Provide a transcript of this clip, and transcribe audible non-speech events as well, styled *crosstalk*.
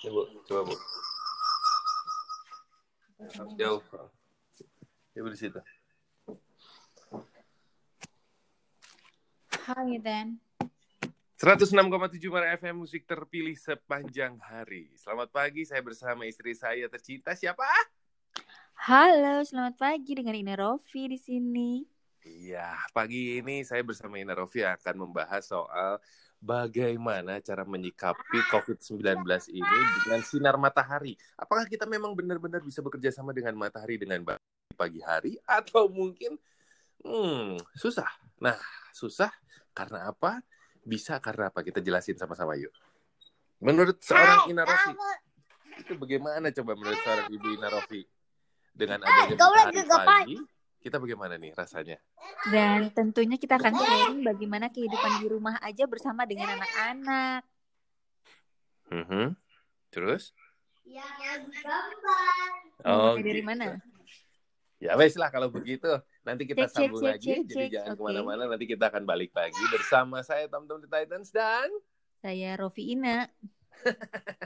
Coba, coba bu. Jauh. Coba di situ. Hai, Dan. 106,7 Mara FM musik terpilih sepanjang hari. Selamat pagi, saya bersama istri saya tercinta siapa? Halo, selamat pagi dengan Ina Rofi di sini. Iya, pagi ini saya bersama Ina Rofi akan membahas soal bagaimana cara menyikapi COVID-19 ini dengan sinar matahari. Apakah kita memang benar-benar bisa bekerja sama dengan matahari dengan baik pagi hari atau mungkin hmm, susah. Nah, susah karena apa? Bisa karena apa? Kita jelasin sama-sama yuk. Menurut seorang Ina Rofi, itu bagaimana coba menurut seorang Ibu Ina Rofi? Dengan adanya matahari pagi, kita bagaimana nih rasanya? Dan tentunya kita akan sharing bagaimana kehidupan di rumah aja bersama dengan anak-anak. Mhm. Terus? Yang gambar. Oh, Mulai dari gitu. mana? Ya wes lah kalau begitu. Nanti kita Cek, sambung cek, lagi. cek, Jadi cek. jangan ke mana-mana. Nanti kita akan balik lagi bersama saya Tom Tom the Titans dan Saya Rofi Ina. *laughs*